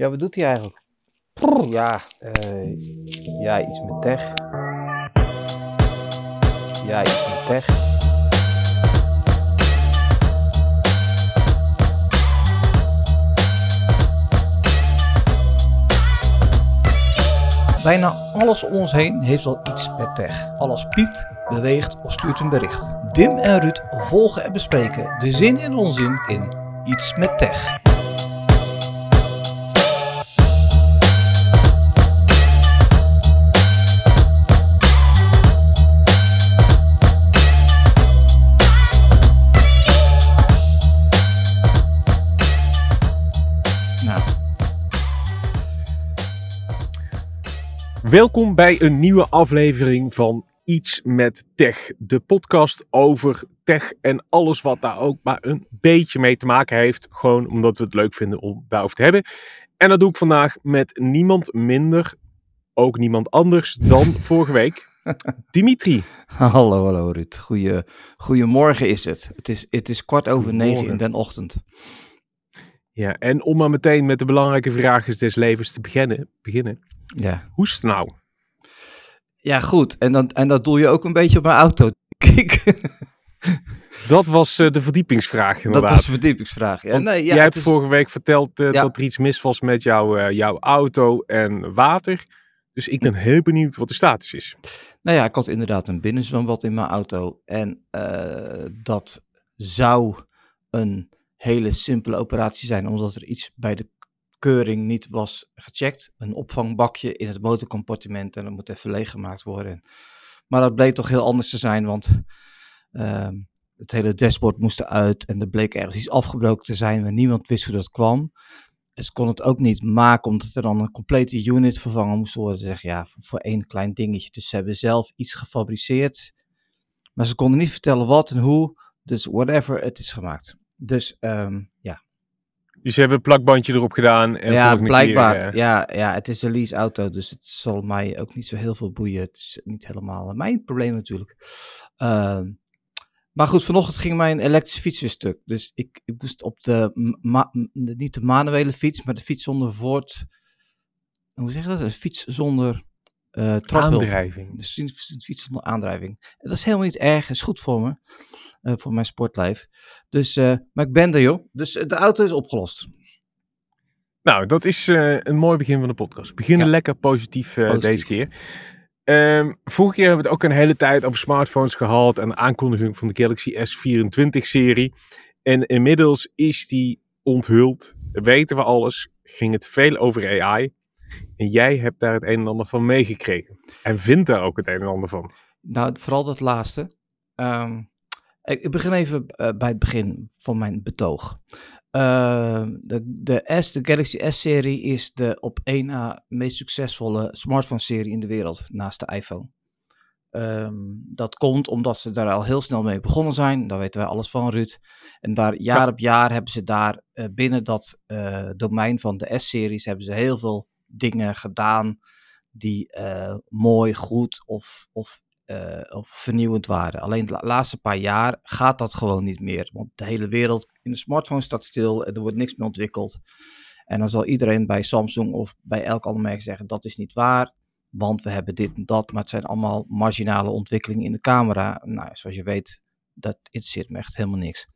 Ja, wat doet hij eigenlijk? Ja, eh, ja, iets met tech. Ja, iets met tech. Bijna alles om ons heen heeft wel iets met tech. Alles piept, beweegt of stuurt een bericht. Dim en Ruud volgen en bespreken de zin en onzin in Iets met Tech. Welkom bij een nieuwe aflevering van Iets met Tech. De podcast over tech en alles wat daar ook maar een beetje mee te maken heeft. Gewoon omdat we het leuk vinden om daarover te hebben. En dat doe ik vandaag met niemand minder, ook niemand anders dan vorige week. Dimitri. hallo, hallo Ruud. Goeie, goedemorgen is het. Het is, het is kwart over negen in den ochtend. Ja, en om maar meteen met de belangrijke vragen des levens te beginnen. beginnen. Ja, Hoe is het nou? ja goed. En, dan, en dat doe je ook een beetje op mijn auto. Kijk, Dat was eh, de verdiepingsvraag inderdaad. dat was een verdiepingsvraag. Ja, nee, ja, jij hebt is- vorige week verteld eh, Ja. dat er iets mis was met jouw, eh, jouw auto en water. Dus ik ben heel benieuwd wat de status is. Nou ja, ik had inderdaad een binnenzwembad in mijn auto. En dat zou een hele simpele operatie zijn, omdat er iets bij de keuring niet was gecheckt. Een opvangbakje in het motorcompartiment en dat moet even leeggemaakt worden. Maar dat bleek toch heel anders te zijn, want ehm, het hele dashboard moest eruit en er bleek ergens iets afgebroken te zijn, maar niemand wist hoe dat kwam. En ze kon het ook niet maken, omdat er dan een complete unit vervangen moest worden. Ze zeggen, ja, voor, voor één klein dingetje. Dus ze hebben zelf iets gefabriceerd, maar ze konden niet vertellen wat en hoe. Dus whatever, het is gemaakt. Dus ehm, ja, Dus je hebt een plakbandje erop gedaan. En ja blijkbaar. Keer, eh, ja, ja, het is een leaseauto, dus het zal mij ook niet zo heel veel boeien. Het is niet helemaal mijn probleem natuurlijk. Ehm, maar goed, vanochtend ging mijn elektrische fiets weer stuk. Dus ik, ik moest op de, de- niet de manuele fiets, maar de fiets zonder voort... Hoe zeg je dat? Een fiets zonder traphulp. aandrijving. Dus een fiets- zonder aandrijving. En dat is helemaal niet erg, is goed voor me. eh, voor mijn sportlijf. Dus, eh, maar ik ben er joh. Dus de auto is opgelost. Nou, dat is een mooi begin van de podcast. We beginnen Ja. lekker positief, Positief. deze keer. Ehm, vorige keer hebben we het ook een hele tijd over smartphones gehad en de aankondiging van de Galaxy S24-serie. En inmiddels is die onthuld. Weten we alles. Ging het veel over AI. En jij hebt daar het een en ander van meegekregen. En vindt daar ook het een en ander van. Nou, vooral dat laatste. Ehm, ik, begin even eh, bij het begin van mijn betoog. Ehm, de, de S, de Galaxy S-serie, is de op één na meest succesvolle smartphone-serie in de wereld, naast de iPhone. Ehm, dat komt omdat ze daar al heel snel mee begonnen zijn. Daar weten wij alles van, Ruud. En daar jaar Ja. op jaar hebben ze daar eh, binnen dat eh, domein van de S-series hebben ze heel veel dingen gedaan die eh, mooi, goed of, of eh, of vernieuwend waren. Alleen de la- laatste paar jaar gaat dat gewoon niet meer. Want de hele wereld in de smartphone staat stil en er wordt niks meer ontwikkeld. En dan zal iedereen bij Samsung of bij elk ander merk zeggen dat is niet waar. Want we hebben dit en dat, maar het zijn allemaal marginale ontwikkelingen in de camera. Nou, zoals je weet, dat interesseert me echt helemaal niks.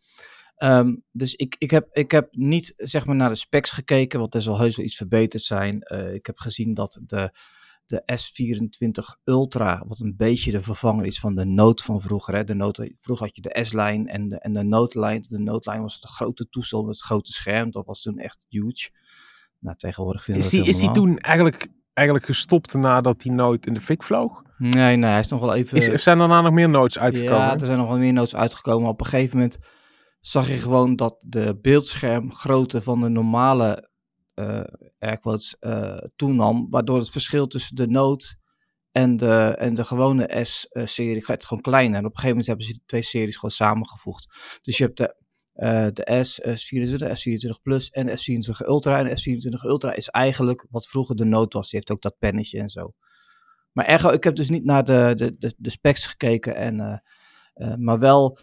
Ehm, dus ik, ik, heb, ik heb niet zeg maar naar de specs gekeken, want er zal heus wel iets verbeterd zijn. Eh, ik heb gezien dat de, de S24 Ultra, wat een beetje de vervanger is van de Note van vroeger. Hè. De Note, vroeger had je de S-lijn en de, en de Note-lijn. De Note-lijn was het grote toestel met het grote scherm. Dat was toen echt huge. Nou, tegenwoordig vinden Is die, is die toen eigenlijk, eigenlijk gestopt nadat die nooit in de fik vloog? Nee, nee, hij is nog wel even... Is, zijn daarna nog meer notes uitgekomen? Ja, er zijn nog wel meer notes uitgekomen. Op een gegeven moment zag je gewoon dat de beeldschermgrootte van de normale eh airquotes eh, toenam, waardoor het verschil tussen de Note en de, en de gewone S-serie gewoon kleiner. En op een gegeven moment hebben ze die twee series gewoon samengevoegd. Dus je hebt de, eh, de S, S24, S24 Plus en S24 Ultra. En de S24 Ultra is eigenlijk wat vroeger de Note was. Die heeft ook dat pennetje en zo. Maar ergo, ik heb dus niet naar de, de, de, de specs gekeken, en, maar wel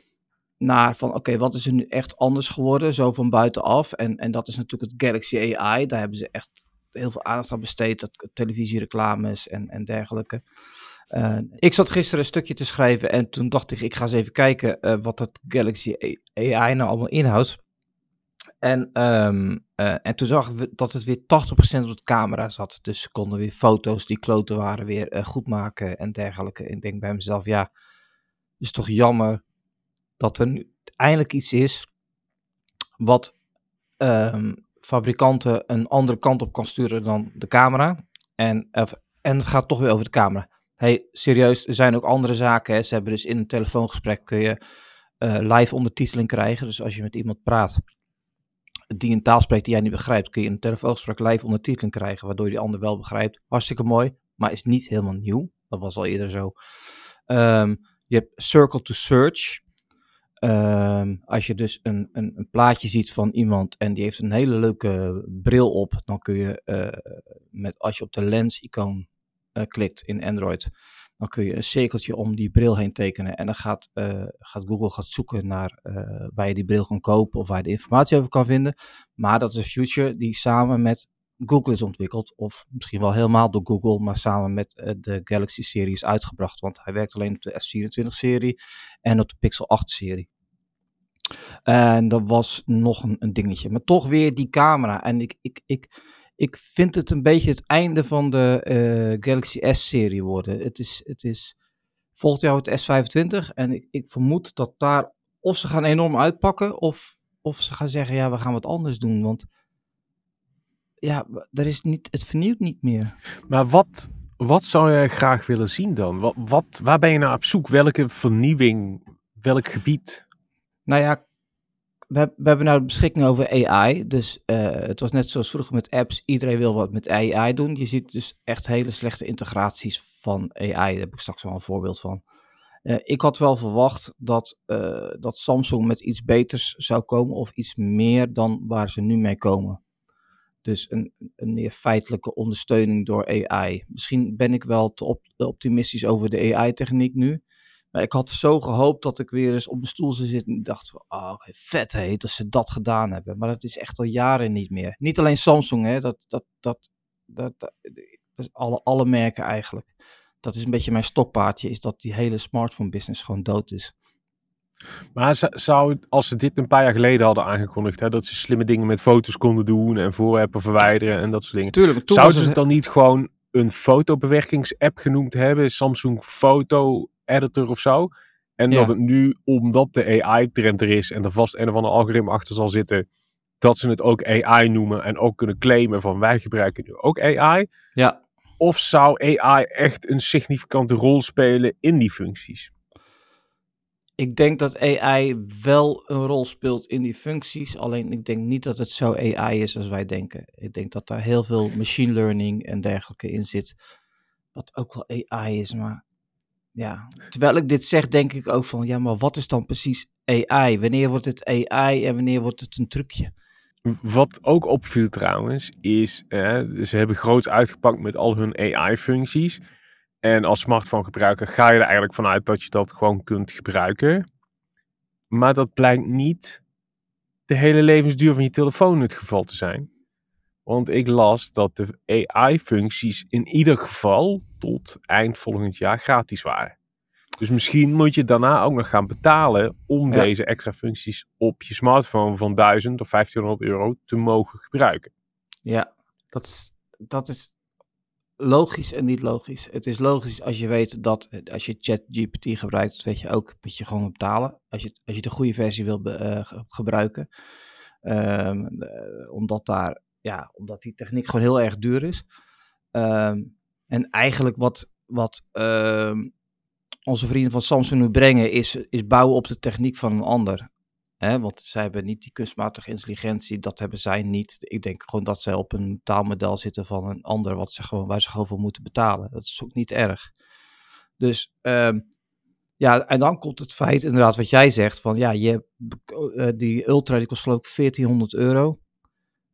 naar van oké, wat is er nu echt anders geworden, zo van buitenaf. En, en dat is natuurlijk het Galaxy AI. Daar hebben ze echt heel veel aandacht aan besteed. Dat, televisiereclames en, en dergelijke. Uh, ik zat gisteren een stukje te schrijven en toen dacht ik, ik ga eens even kijken uh, wat dat Galaxy AI nou allemaal inhoudt. En, um, uh, en toen zag ik dat het weer 80% op de camera zat. Dus ze konden weer foto's die kloten waren weer goed maken en dergelijke. Ik denk bij mezelf, ja, is toch jammer dat er nu eindelijk iets is wat um, fabrikanten een andere kant op kan sturen dan de camera. En, en het gaat toch weer over de camera. hey, serieus, er zijn ook andere zaken. Hè. Ze hebben dus in een telefoongesprek kun je uh, live ondertiteling krijgen. Dus als je met iemand praat die een taal spreekt die jij niet begrijpt, kun je in een telefoongesprek live ondertiteling krijgen, waardoor je die ander wel begrijpt. Hartstikke mooi, maar is niet helemaal nieuw. Dat was al eerder zo. Um, je hebt Circle to Search. Um, als je dus een, een, een, plaatje ziet van iemand en die heeft een hele leuke bril op, dan kun je, uh, met, als je op de lens-icoon uh, klikt in Android, dan kun je een cirkeltje om die bril heen tekenen. En dan gaat, uh, gaat Google gaat zoeken naar waar je die bril kan kopen of waar je de informatie over kan vinden. Maar dat is een feature die samen met Google is ontwikkeld, of misschien wel helemaal door Google, maar samen met de Galaxy-serie is uitgebracht. Want hij werkt alleen op de S24-serie en op de Pixel 8-serie. En dat was nog een, dingetje. Maar toch weer die camera. En ik, ik, ik, ik vind het een beetje het einde van de uh, Galaxy S-serie worden. Het is, het is volgend jaar het S25. En ik, ik vermoed dat daar of ze gaan enorm uitpakken. Of, of ze gaan zeggen, ja, we gaan wat anders doen. Want ja, er is niet, het vernieuwt niet meer. Maar wat, wat zou jij graag willen zien dan? Wat, wat, waar ben je nou op zoek? Welke vernieuwing? Welk gebied? Nou ja, we, we hebben nou beschikking over AI. Dus uh, het was net zoals vroeger met apps. Iedereen wil wat met AI doen. Je ziet dus echt hele slechte integraties van AI. Daar heb ik straks wel een voorbeeld van. Uh, ik had wel verwacht dat, uh, dat Samsung met iets beters zou komen. Of iets meer dan waar ze nu mee komen. Dus een, een meer feitelijke ondersteuning door AI. Misschien ben ik wel te op, optimistisch over de AI-techniek nu. Maar ik had zo gehoopt dat ik weer eens op mijn stoel zou zitten. En dacht van, oh, vet hé, dat ze dat gedaan hebben. Maar dat is echt al jaren niet meer. Niet alleen Samsung, hè. Dat, dat, dat, dat, dat, alle, alle merken eigenlijk. Dat is een beetje mijn stokpaardje, is dat die hele smartphone business gewoon dood is. Maar zou, als ze dit een paar jaar geleden hadden aangekondigd, hè, dat ze slimme dingen met foto's konden doen en voorwerpen verwijderen en dat soort dingen. Tuurlijk, zouden ze het dan niet gewoon een fotobewerkingsapp genoemd hebben? Samsung Foto editor of zo. En dat het nu, omdat de AI-trend er is en er vast een of ander algoritme achter zal zitten, dat ze het ook AI noemen en ook kunnen claimen van wij gebruiken nu ook AI. Ja. Of zou AI echt een significante rol spelen in die functies? Ik denk dat AI wel een rol speelt in die functies. Alleen ik denk niet dat het zo AI is als wij denken. Ik denk dat daar heel veel machine learning en dergelijke in zit. Wat ook wel AI is, maar ja, terwijl ik dit zeg, denk ik ook van, ja, maar wat is dan precies AI? Wanneer wordt het AI en wanneer wordt het een trucje? Wat ook opviel trouwens, is uh, ze hebben groot uitgepakt met al hun AI-functies. En als smartphone gebruiker ga je er eigenlijk vanuit dat je dat gewoon kunt gebruiken. Maar dat blijkt niet de hele levensduur van je telefoon het geval te zijn. Want ik las dat de AI-functies in ieder geval tot eind volgend jaar gratis waren. Dus misschien moet je daarna ook nog gaan betalen om deze extra functies op je smartphone van 1000 of 1500 euro te mogen gebruiken. Ja, dat is, dat is logisch en niet logisch. Het is logisch als je weet dat als je ChatGPT gebruikt, dat weet je ook, moet je gewoon betalen. Als je, als je de goede versie wil uh, gebruiken. Um, omdat daar ja, omdat die techniek gewoon heel erg duur is. Ehm, en eigenlijk wat, wat ehm, onze vrienden van Samsung nu brengen, is, is bouwen op de techniek van een ander. Hè, want zij hebben niet die kunstmatige intelligentie, dat hebben zij niet. Ik denk gewoon dat zij op een taalmodel zitten van een ander, wat ze gewoon, waar ze gewoon voor moeten betalen. Dat is ook niet erg. Dus ehm, ja, en dan komt het feit, inderdaad, wat jij zegt, van ja, je, uh, die Ultra die kost geloof ik 1400 euro.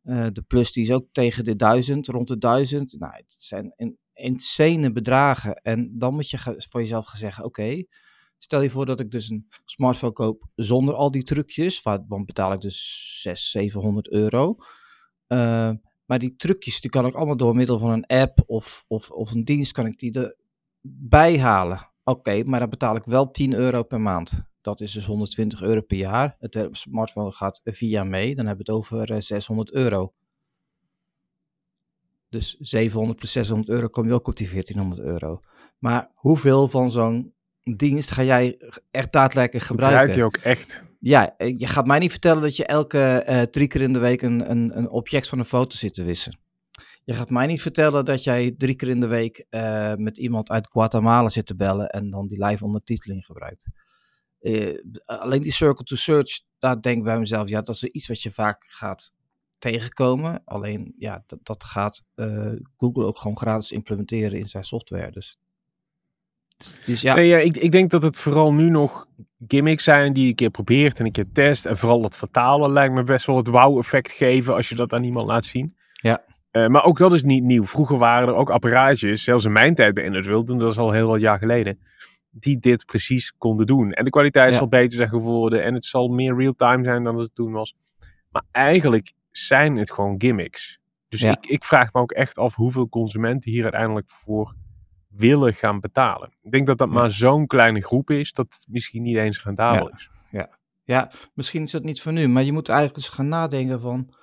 Uh, de plus die is ook tegen de 1000, rond de 1000. Nou, het zijn in, insane bedragen. En dan moet je voor jezelf gaan zeggen, oké, stel je voor dat ik dus een smartphone koop zonder al die trucjes. Dan betaal ik dus 600, 700 euro. Uh, Maar die trucjes, die kan ik allemaal door middel van een app of, of, of een dienst, kan ik die erbij halen. Oké, maar dan betaal ik wel 10 euro per maand. Dat is dus 120 euro per jaar. Het smartphone gaat via mee, dan hebben we het over 600 euro. Dus 700 plus 600 euro kom je ook op die 1400 euro. Maar hoeveel van zo'n dienst ga jij echt daadwerkelijk gebruiken? Gebruik je ook echt? Ja, eh, je gaat mij niet vertellen dat je elke uh, drie keer in de week een, een, een object van een foto zit te wissen. Je gaat mij niet vertellen dat jij drie keer in de week uh, met iemand uit Guatemala zit te bellen en dan die live ondertiteling gebruikt. Uh, alleen die circle to search, daar denk ik bij mezelf, ja, dat is iets wat je vaak gaat tegenkomen. Alleen, ja, dat, dat gaat Google ook gewoon gratis implementeren in zijn software. Dus, dus ja. Nee, ja ik, ik denk dat het vooral nu nog gimmicks zijn die je een keer probeert en een keer test. En vooral dat vertalen lijkt me best wel het wow-effect geven als je dat aan iemand laat zien. Ja. Uh, maar ook dat is niet nieuw. Vroeger waren er ook apparaatjes, zelfs in mijn tijd bij Inner dat is al heel wat jaar geleden, die dit precies konden doen. En de kwaliteit ja. zal beter zijn geworden en het zal meer real-time zijn dan het toen was. Maar eigenlijk zijn het gewoon gimmicks. Dus ja. ik, ik vraag me ook echt af hoeveel consumenten hier uiteindelijk voor willen gaan betalen. Ik denk dat dat ja. maar zo'n kleine groep is dat het misschien niet eens rendabel ja. is. Ja. ja, misschien is dat niet voor nu, maar je moet eigenlijk eens gaan nadenken van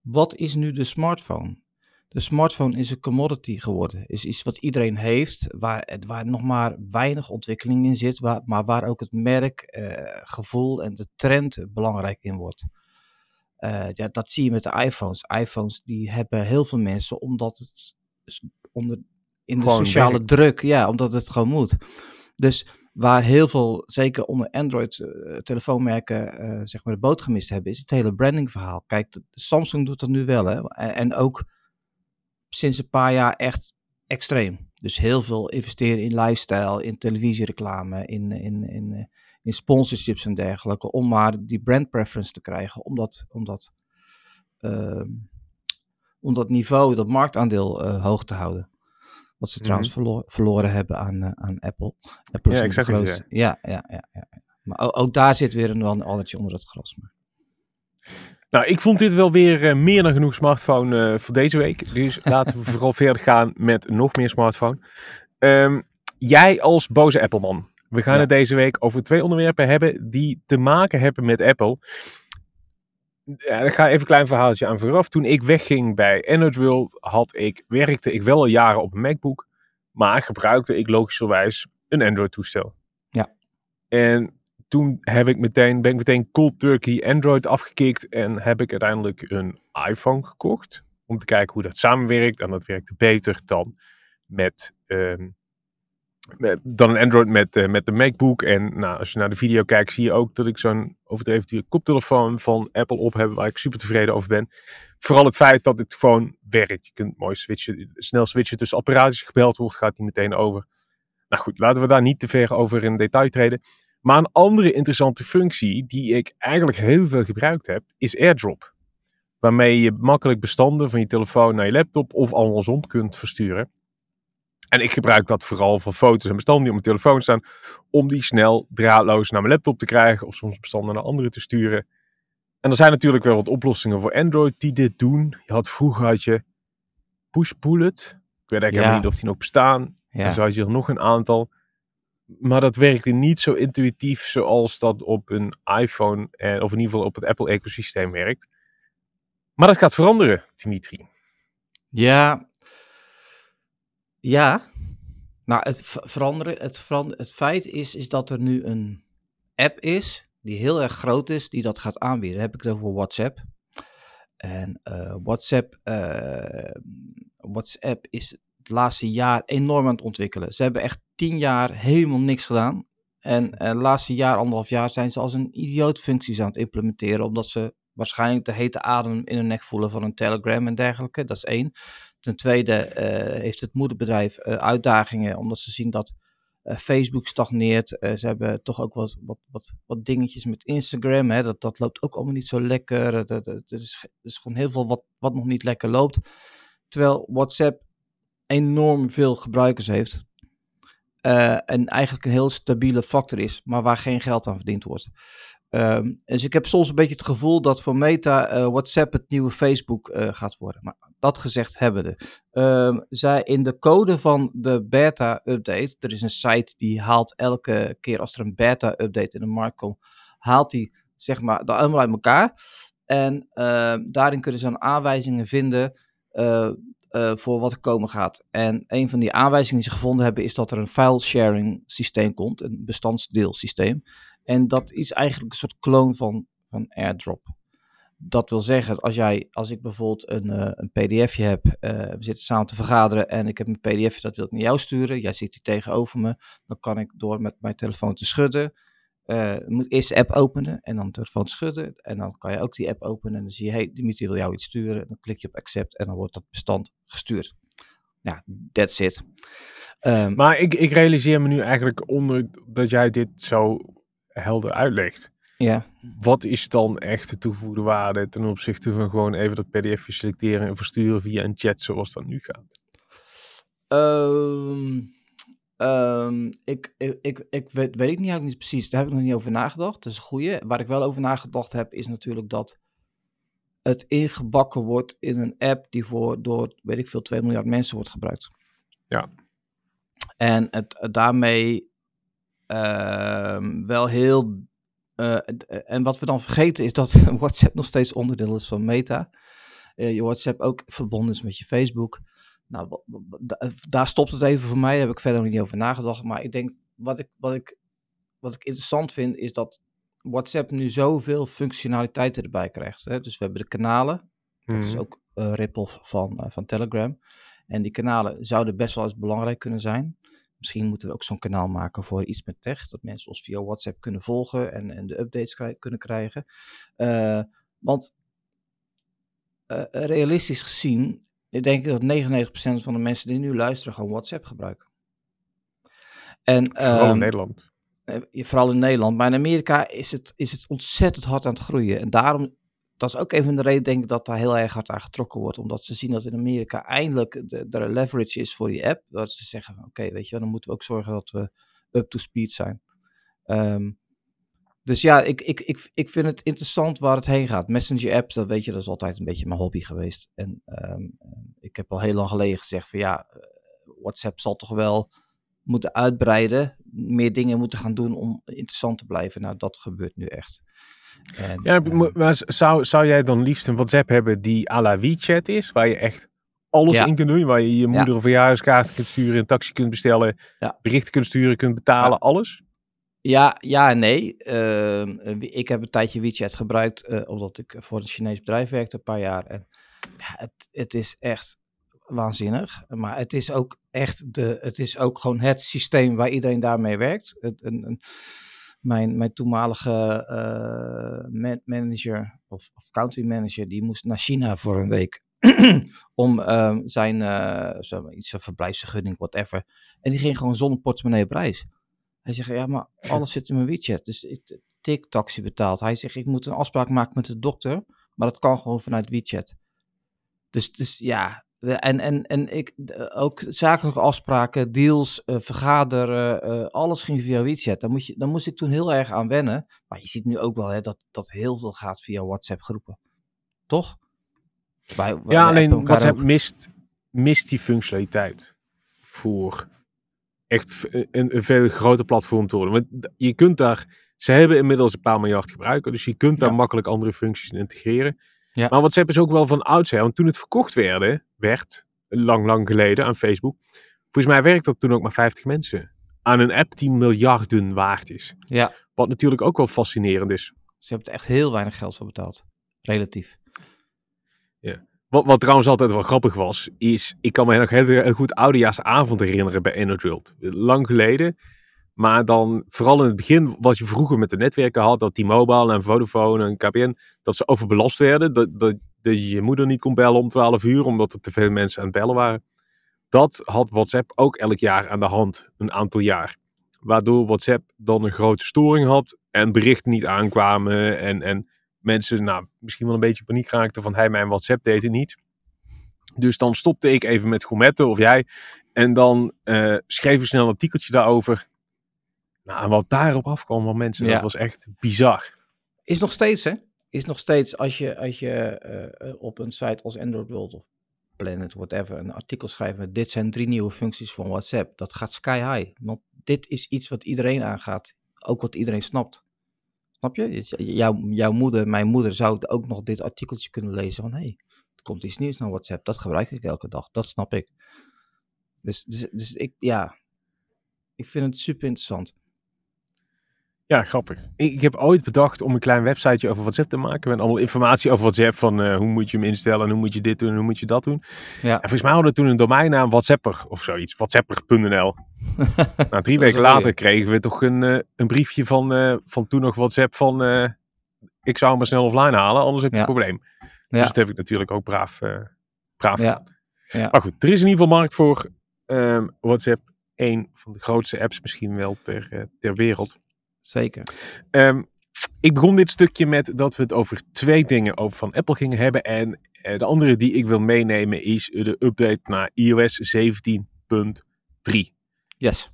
wat is nu de smartphone? De smartphone is een commodity geworden. Is iets wat iedereen heeft, waar, waar nog maar weinig ontwikkeling in zit, waar, maar waar ook het merk, eh, gevoel en de trend belangrijk in wordt. Uh, ja, dat zie je met de iPhones. iPhones die hebben heel veel mensen omdat het onder, in de gewoon sociale werkt. druk, ja, omdat het gewoon moet. Dus waar heel veel, zeker onder Android uh, telefoonmerken, uh, zeg maar de boot gemist hebben, is het hele branding verhaal. Kijk, Samsung doet dat nu wel, hè. En, en, ook sinds een paar jaar echt extreem. Dus heel veel investeren in lifestyle, in televisiereclame, in, in, in, in sponsorships en dergelijke, om maar die brand preference te krijgen, om dat, om dat, uh, om dat niveau, dat marktaandeel uh, hoog te houden. Wat ze mm -hmm. trouwens verlo verloren hebben aan, uh, aan Apple. Apple ja, het je. Ja, ja, ja, ja. Maar ook, ook, daar zit weer een, een allertje onder het gras. Maar. Nou, ik vond dit wel weer uh, meer dan genoeg smartphone uh, voor deze week. Dus laten we vooral verder gaan met nog meer smartphone. Um, jij als boze Apple-man. We gaan ja. het deze week over twee onderwerpen hebben die te maken hebben met Apple. Ja, ik ga even een klein verhaaltje aan vooraf. Toen ik wegging bij Android World, had ik, werkte ik wel al jaren op een MacBook. Maar gebruikte ik logischerwijs een Android-toestel. Ja. En toen heb ik meteen, ben ik meteen cold turkey Android afgekikt en heb ik uiteindelijk een iPhone gekocht. Om te kijken hoe dat samenwerkt. En dat werkte beter dan met, um, dan een Android met, uh, met de MacBook. En nou, als je naar de video kijkt, zie je ook dat ik zo'n overdreven koptelefoon van Apple op heb, waar ik super tevreden over ben. Vooral het feit dat het gewoon werkt. Je kunt mooi switchen, snel switchen tussen apparaten. Gebeld wordt, gaat die meteen over. Nou goed, laten we daar niet te ver over in detail treden. Maar een andere interessante functie die ik eigenlijk heel veel gebruikt heb, is AirDrop. Waarmee je makkelijk bestanden van je telefoon naar je laptop of andersom kunt versturen. En ik gebruik dat vooral voor foto's en bestanden die op mijn telefoon staan, om die snel draadloos naar mijn laptop te krijgen of soms bestanden naar anderen te sturen. En er zijn natuurlijk wel wat oplossingen voor Android die dit doen. Je had vroeger had je Push Bullet. Ik weet eigenlijk ja. niet of die nog bestaan. Ja. En zo had je er nog een aantal. Maar dat werkte niet zo intuïtief zoals dat op een iPhone, en, of in ieder geval op het Apple-ecosysteem werkt. Maar dat gaat veranderen, Dimitri. Ja. Ja. Nou, het veranderen, het, het feit is, is dat er nu een app is die heel erg groot is, die dat gaat aanbieden. Heb ik het over WhatsApp. En uh, WhatsApp, uh, WhatsApp is het laatste jaar enorm aan het ontwikkelen. Ze hebben echt tien jaar helemaal niks gedaan. En het uh, laatste jaar, anderhalf jaar, zijn ze als een idioot functies aan het implementeren. Omdat ze waarschijnlijk de hete adem in hun nek voelen van een Telegram en dergelijke. Dat is één. Ten tweede uh, heeft het moederbedrijf uh, uitdagingen, omdat ze zien dat Facebook stagneert. ze hebben toch ook wat, wat, wat, wat dingetjes met Instagram. Hè? Dat, dat loopt ook allemaal niet zo lekker. Er is, is gewoon heel veel wat, wat nog niet lekker loopt. Terwijl WhatsApp enorm veel gebruikers heeft. En eigenlijk een heel stabiele factor is, maar waar geen geld aan verdiend wordt. Um, dus ik heb soms een beetje het gevoel dat voor Meta uh, WhatsApp het nieuwe Facebook uh, gaat worden. Maar dat gezegd hebbende. Ehm zij in de code van de beta-update, er is een site die haalt elke keer als er een beta-update in de markt komt, haalt die zeg maar dat allemaal uit elkaar. En ehm, daarin kunnen ze aanwijzingen vinden eh, eh, voor wat er komen gaat. En een van die aanwijzingen die ze gevonden hebben is dat er een file sharing systeem komt, een bestandsdeelsysteem. En dat is eigenlijk een soort kloon van, van AirDrop. Dat wil zeggen, als, jij, als ik bijvoorbeeld een, eh, een pdfje heb, eh, we zitten samen te vergaderen en ik heb een pdfje, dat wil ik naar jou sturen. Jij zit hier tegenover me, dan kan ik door met mijn telefoon te schudden. eh moet eerst de app openen en dan de telefoon schudden. En dan kan je ook die app openen en dan zie je, hey, Dimitri wil jou iets sturen. Dan klik je op accept en dan wordt dat bestand gestuurd. Ja, that's it. Ehm, Maar ik, ik realiseer me nu eigenlijk onder dat jij dit zo helder uitlegt. ja. Wat is dan echt de toegevoegde waarde ten opzichte van gewoon even dat pdfje selecteren en versturen via een chat zoals dat nu gaat? Ehm, ehm, ik, ik, ik, ik weet, weet ik niet, niet precies. Daar heb ik nog niet over nagedacht. Dat is een goeie. Waar ik wel over nagedacht heb, is natuurlijk dat het ingebakken wordt in een app die voor door, weet ik veel, 2 miljard mensen wordt gebruikt. Ja. En het daarmee wel heel. eh, d- en wat we dan vergeten is dat WhatsApp nog steeds onderdeel is van Meta. Eh, je WhatsApp ook verbonden is met je Facebook. Nou, daar stopt het even voor mij. Daar heb ik verder nog niet over nagedacht. Maar ik denk, wat ik, wat ik, wat ik interessant vind, is dat WhatsApp nu zoveel functionaliteiten erbij krijgt. Hè? Dus we hebben de kanalen. Dat is Mhm. ook een rip-off van, eh, van Telegram. En die kanalen zouden best wel eens belangrijk kunnen zijn. Misschien moeten we ook zo'n kanaal maken voor iets met tech. Dat mensen ons via WhatsApp kunnen volgen en, en de updates krij- kunnen krijgen. Eh, want eh, realistisch gezien, ik denk dat 99% van de mensen die nu luisteren gewoon WhatsApp gebruiken. En, Vooral in ehm, Nederland. eh, Vooral in Nederland. Maar in Amerika is het, is het ontzettend hard aan het groeien. En daarom, dat is ook een van de redenen, denk ik, dat daar heel erg hard aan getrokken wordt. Omdat ze zien dat in Amerika eindelijk de, de leverage is voor die app. Dat ze zeggen oké, weet je dan moeten we ook zorgen dat we up to speed zijn. Ehm, dus ja, ik, ik, ik, ik vind het interessant waar het heen gaat. Messenger apps, dat weet je, dat is altijd een beetje mijn hobby geweest. En ehm, ik heb al heel lang geleden gezegd van ja, eh, WhatsApp zal toch wel moeten uitbreiden, meer dingen moeten gaan doen om interessant te blijven. Nou, dat gebeurt nu echt. En, Ja, eh, maar- zou, zou jij dan liefst een WhatsApp hebben die à la WeChat is, waar je echt alles Ja. in kunt doen, waar je je moeder een verjaardagskaart kunt sturen, een taxi kunt bestellen, Ja. berichten kunt sturen, kunt betalen, alles? Ja, ja en nee. Ehm, eh, ik heb een tijdje WeChat gebruikt, eh, omdat ik voor een Chinees bedrijf werkte, een paar jaar. En ja, het, het is echt waanzinnig. Maar het is ook echt de, het is ook gewoon het systeem waar iedereen daarmee werkt. Het, een, een, mijn, mijn toenmalige eh, man- manager of, of country manager, die moest naar China voor een week. om ehm, zijn, eh, zo, iets een verblijfsvergunning, whatever. En die ging gewoon zonder portemonnee op reis. Hij zegt, ja, maar alles zit in mijn WeChat. Dus ik tik taxi betaald. Hij zegt, ik moet een afspraak maken met de dokter. Maar dat kan gewoon vanuit WeChat. Dus, dus ja, en, en, en ik, de- ook zakelijke afspraken, deals, eh, vergaderen, eh, alles ging via WeChat. Daar, moet je, daar moest ik toen heel erg aan wennen. Maar je ziet nu ook wel hè, dat, dat heel veel gaat via WhatsApp groepen. Toch? Ja, alleen WhatsApp ook. mist, mist die functionaliteit voor echt een, een veel groter platform te worden. Want je kunt daar, ze hebben inmiddels een paar miljard gebruikers, dus je kunt daar Ja. makkelijk andere functies in integreren. Ja. Maar WhatsApp is ook wel van oudsher, want toen het verkocht werden, werd, lang, lang geleden aan Facebook, volgens mij werkte dat toen ook maar 50 mensen. Aan een app die miljarden waard is. Ja, Wat natuurlijk ook wel fascinerend is. ze hebben er echt heel weinig geld voor betaald. Relatief. Wat, wat trouwens altijd wel grappig was, is, ik kan me nog heel, heel goed oudejaarsavond herinneren bij Enerworld. Lang geleden. Maar dan, vooral in het begin, wat je vroeger met de netwerken had, dat T-Mobile en Vodafone en KPN, dat ze overbelast werden. Dat, dat, dat je je moeder niet kon bellen om 12 uur, omdat er te veel mensen aan het bellen waren. Dat had WhatsApp ook elk jaar aan de hand, een aantal jaar. Waardoor WhatsApp dan een grote storing had en berichten niet aankwamen en, en mensen nou, misschien wel een beetje paniek raakten van hij mijn WhatsApp deed het niet. Dus dan stopte ik even met Gourmetten of jij en dan eh schreef ik snel een artikeltje daarover. Nou, en wat daarop afkwam van mensen, Ja. dat was echt bizar. Is nog steeds, hè? Is nog steeds als je, als je eh, op een site als Android World of Planet, whatever, een artikel schrijven met dit zijn drie nieuwe functies van WhatsApp. Dat gaat sky high. Want dit is iets wat iedereen aangaat. Ook wat iedereen snapt. Snap je? Dus Jouw, jouw moeder, mijn moeder zou ook nog dit artikeltje kunnen lezen van hé, hey, er komt iets nieuws naar WhatsApp. Dat gebruik ik elke dag. Dat snap ik. Dus, dus, dus ik, ja, ik vind het super interessant. Ja, grappig. Ik, heb ooit bedacht om een klein websiteje over WhatsApp te maken. Met allemaal informatie over WhatsApp. Van eh, hoe moet je hem instellen, hoe moet je dit doen, en hoe moet je dat doen. Ja. En volgens mij hadden we toen een domeinnaam WhatsApper of zoiets. Whatsapper.nl. nou, drie weken later kregen we toch een, eh, een briefje van, eh, van toen nog WhatsApp van... ik zou hem maar snel offline halen, anders heb je Ja. een probleem. Ja. Dus dat heb ik natuurlijk ook braaf, braaf Ja. gedaan. Ja. Maar goed, er is in ieder geval markt voor ehm, WhatsApp. Een van de grootste apps misschien wel ter, ter wereld. Zeker. Ehm, ik begon dit stukje met dat we het over twee dingen over van Apple gingen hebben. En eh, de andere die ik wil meenemen is de update naar iOS 17.3. Yes.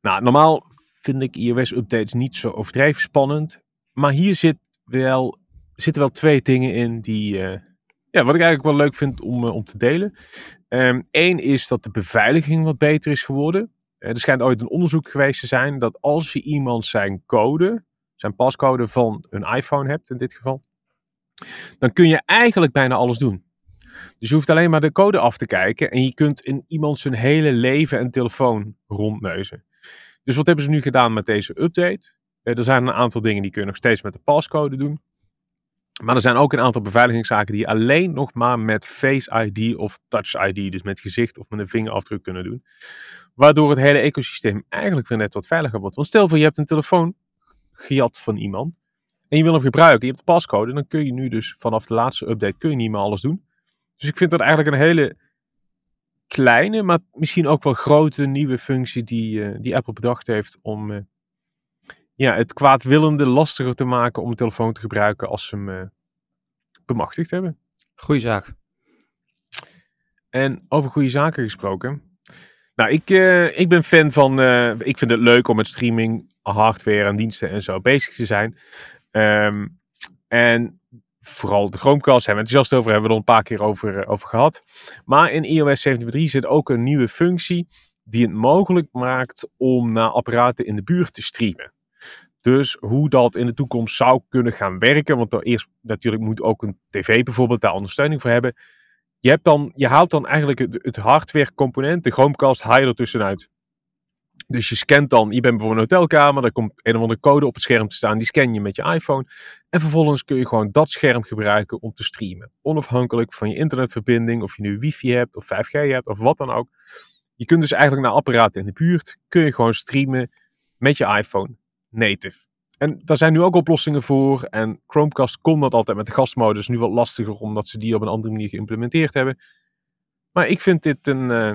Nou, normaal vind ik iOS-updates niet zo overdreven spannend. Maar hier zit wel, zitten wel twee dingen in die, eh, ja, wat ik eigenlijk wel leuk vind om, eh, om te delen. Eén is dat de beveiliging wat beter is geworden. Eh, er schijnt ooit een onderzoek geweest te zijn dat als je iemand zijn code, zijn pascode van een iPhone hebt in dit geval, dan kun je eigenlijk bijna alles doen. Dus je hoeft alleen maar de code af te kijken en je kunt in iemand zijn hele leven en telefoon rondneuzen. Dus wat hebben ze nu gedaan met deze update? Eh, er zijn een aantal dingen die kun je nog steeds met de pascode doen. Maar er zijn ook een aantal beveiligingszaken die alleen nog maar met Face ID of Touch ID, dus met gezicht of met een vingerafdruk kunnen doen. Waardoor het hele ecosysteem eigenlijk weer net wat veiliger wordt. Want stel voor je hebt een telefoon gejat van iemand en je wil hem gebruiken, je hebt de pascode, dan kun je nu dus vanaf de laatste update kun je niet meer alles doen. Dus ik vind dat eigenlijk een hele kleine, maar misschien ook wel grote nieuwe functie die, eh, die Apple bedacht heeft om eh, ja, het kwaadwillende lastiger te maken om een telefoon te gebruiken als ze hem eh, bemachtigd hebben. Goeie zaak. En over goede zaken gesproken. Nou, ik, eh, ik ben fan van. eh, ik vind het leuk om met streaming, hardware en diensten en zo bezig te zijn. Ehm, en vooral de Chromecast hebben we enthousiast over, hebben we er een paar keer over, over gehad. Maar in iOS 17.3 zit ook een nieuwe functie die het mogelijk maakt om naar apparaten in de buurt te streamen. Dus hoe dat in de toekomst zou kunnen gaan werken, want er eerst natuurlijk moet ook een tv bijvoorbeeld daar ondersteuning voor hebben. Je, hebt dan, je haalt dan eigenlijk het, het hardware component, de Chromecast, haal je er tussenuit. Dus je scant dan, je bent bijvoorbeeld een hotelkamer, er komt een of andere code op het scherm te staan, die scan je met je iPhone. En vervolgens kun je gewoon dat scherm gebruiken om te streamen. Onafhankelijk van je internetverbinding, of je nu wifi hebt, of 5G hebt, of wat dan ook. Je kunt dus eigenlijk naar apparaten in de buurt, kun je gewoon streamen met je iPhone, native. En daar zijn nu ook oplossingen voor. En Chromecast kon dat altijd met de gastmodus. Nu wat lastiger, omdat ze die op een andere manier geïmplementeerd hebben. Maar ik vind dit een, eh,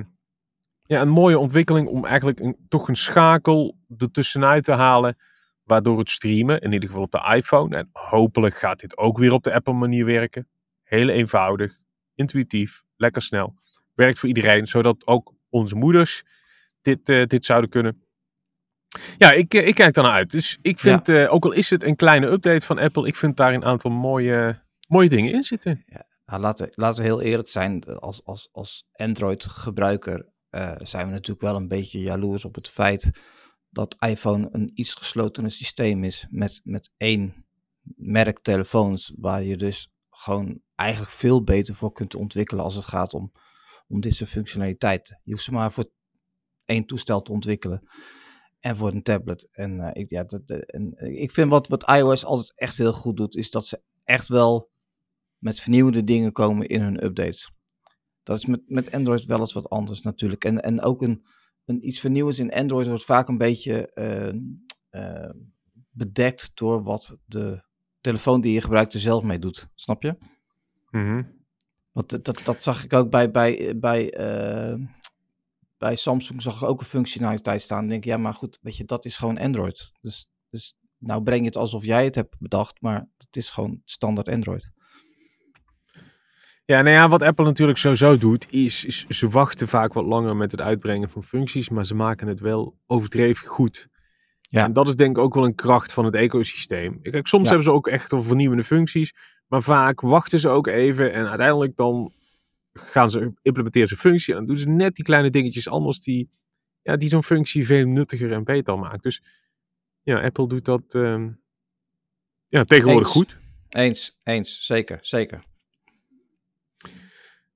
ja, een mooie ontwikkeling om eigenlijk een, toch een schakel ertussenuit te halen. Waardoor het streamen, in ieder geval op de iPhone. En hopelijk gaat dit ook weer op de Apple manier werken. Heel eenvoudig, intuïtief, lekker snel. Werkt voor iedereen, zodat ook onze moeders dit, eh, dit zouden kunnen. Ja, ik, eh, ik kijk daar naar uit. Dus ik vind, eh, ook al is het een kleine update van Apple, ik vind daar een aantal mooie, mooie dingen in zitten. Nou, laten, we- laten we heel eerlijk zijn, als, als, als Android-gebruiker eh, zijn we natuurlijk wel een beetje jaloers op het feit dat iPhone een iets geslotener systeem is met, met één merk telefoons, waar je dus gewoon eigenlijk veel beter voor kunt ontwikkelen als het gaat om, om dit soort functionaliteiten. Je hoeft ze maar voor één toestel te ontwikkelen en voor een tablet. En, eh, ik, ja, dat, dat- en, eh, ik vind wat, wat iOS altijd echt heel goed doet, is dat ze echt wel met vernieuwende dingen komen in hun updates. Dat is met, met Android wel eens wat anders natuurlijk. En, en ook een, een iets vernieuwends in Android wordt vaak een beetje eh, eh, bedekt door wat de telefoon die je gebruikt er zelf mee doet. Snap je? Mhm. Want dat, dat, dat zag ik ook bij, bij, bij, eh, bij Samsung zag ik ook een functionaliteit staan. Denk ja, maar goed, weet je, dat is gewoon Android. Dus, dus nou breng je het alsof jij het hebt bedacht, maar het is gewoon standaard Android. Ja, nou ja, wat Apple natuurlijk sowieso doet, is, is ze wachten vaak wat langer met het uitbrengen van functies, maar ze maken het wel overdreven goed. Ja. En dat is denk ik ook wel een kracht van het ecosysteem. Kijk, soms Ja. hebben ze ook echt wel vernieuwende functies, maar vaak wachten ze ook even en uiteindelijk dan gaan ze implementeren ze functie en dan doen ze net die kleine dingetjes anders die, ja, die zo'n functie veel nuttiger en beter maakt. Dus ja, Apple doet dat ehm, ja, tegenwoordig Eens. goed. Eens, eens, zeker, zeker.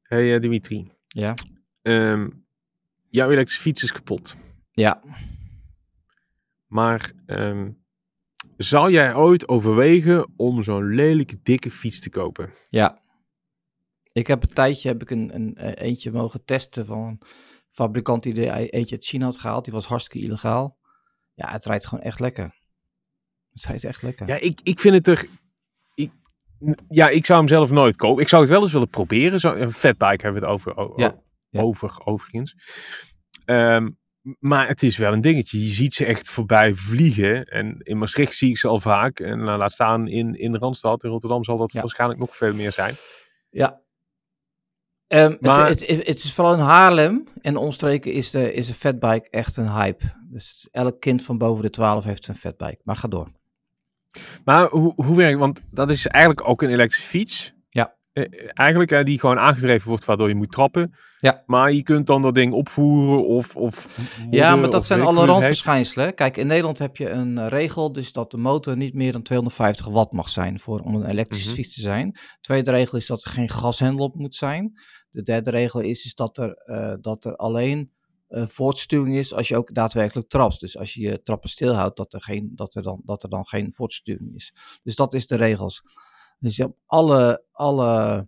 Hey eh, Dimitri, Ja. ehm, jouw elektrische fiets is kapot. Ja. Maar ehm, zou jij ooit overwegen om zo'n lelijke dikke fiets te kopen? Ja. Ik heb een tijdje heb ik een, een, eh, eentje mogen testen van een fabrikant die er e- eentje uit China had gehaald. Die was hartstikke illegaal. Ja, het rijdt gewoon echt lekker. Het rijdt echt lekker. Ja, ik, ik vind het er. Ik, ja, ik zou hem zelf nooit kopen. Ik zou het wel eens willen proberen. Zo, een fatbike hebben we het over. o- Ja, o- ja. Over, overigens. Ehm, maar het is wel een dingetje. Je ziet ze echt voorbij vliegen. En in Maastricht zie ik ze al vaak. En nou, laat staan in, in de Randstad. In Rotterdam zal dat Ja. waarschijnlijk nog veel meer zijn. Ja. Ehm, het- Maar- het, het, het is vooral in Haarlem en omstreken is de, is de fatbike echt een hype. Dus elk kind van boven de 12 heeft een fatbike. Maar ga door. Maar hoe, hoe werkt Want dat is eigenlijk ook een elektrische fiets. Eh, eigenlijk eh, die gewoon aangedreven wordt waardoor je moet trappen. Ja. Maar je kunt dan dat ding opvoeren of... of Ja, maar dat zijn alle randverschijnselen. hè. Kijk, in Nederland heb je een eh, regel, dus dat de motor niet meer dan 250 watt mag zijn voor, om een elektrische Mhm. fiets te zijn. tweede regel is dat er geen gashendel op moet zijn. De derde regel is, is dat, er, dat er alleen eh, voortstuwing is als je ook daadwerkelijk trapt. Dus als je je trappen stilhoudt, dat er, geen, dat er, dan, dat er dan geen voortstuwing is. Dus dat is de regels. Dus je hebt alle, alle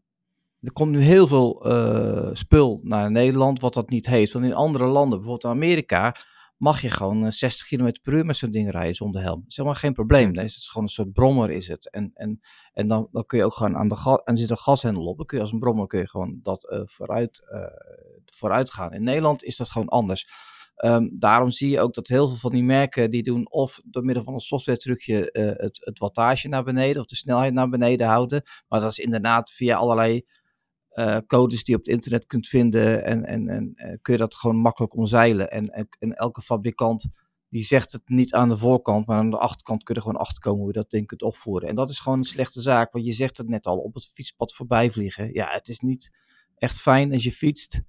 er komt nu heel veel eh, spul naar Nederland wat dat niet heeft. Want in andere landen, bijvoorbeeld Amerika, mag je gewoon eh, 60 km per uur met zo'n ding rijden zonder helm. Dat is helemaal geen probleem. Dan is het gewoon een soort brommer is het. En, en, en dan, dan kun je ook gewoon aan de gas, en er zit een gashendel op. Dan kun je als een brommer kun je gewoon dat eh, vooruit, eh, vooruit gaan. In Nederland is dat gewoon anders. Ehm, daarom zie je ook dat heel veel van die merken die doen of door middel van een software trucje eh, het, het wattage naar beneden of de snelheid naar beneden houden. Maar dat is inderdaad via allerlei eh, codes die je op het internet kunt vinden. En, en, en eh, kun je dat gewoon makkelijk omzeilen. En, en, en elke fabrikant die zegt het niet aan de voorkant, maar aan de achterkant kun je gewoon achter komen hoe je dat ding kunt opvoeren. En dat is gewoon een slechte zaak, want je zegt het net al, op het fietspad voorbij vliegen. Ja, het is niet echt fijn als je fietst.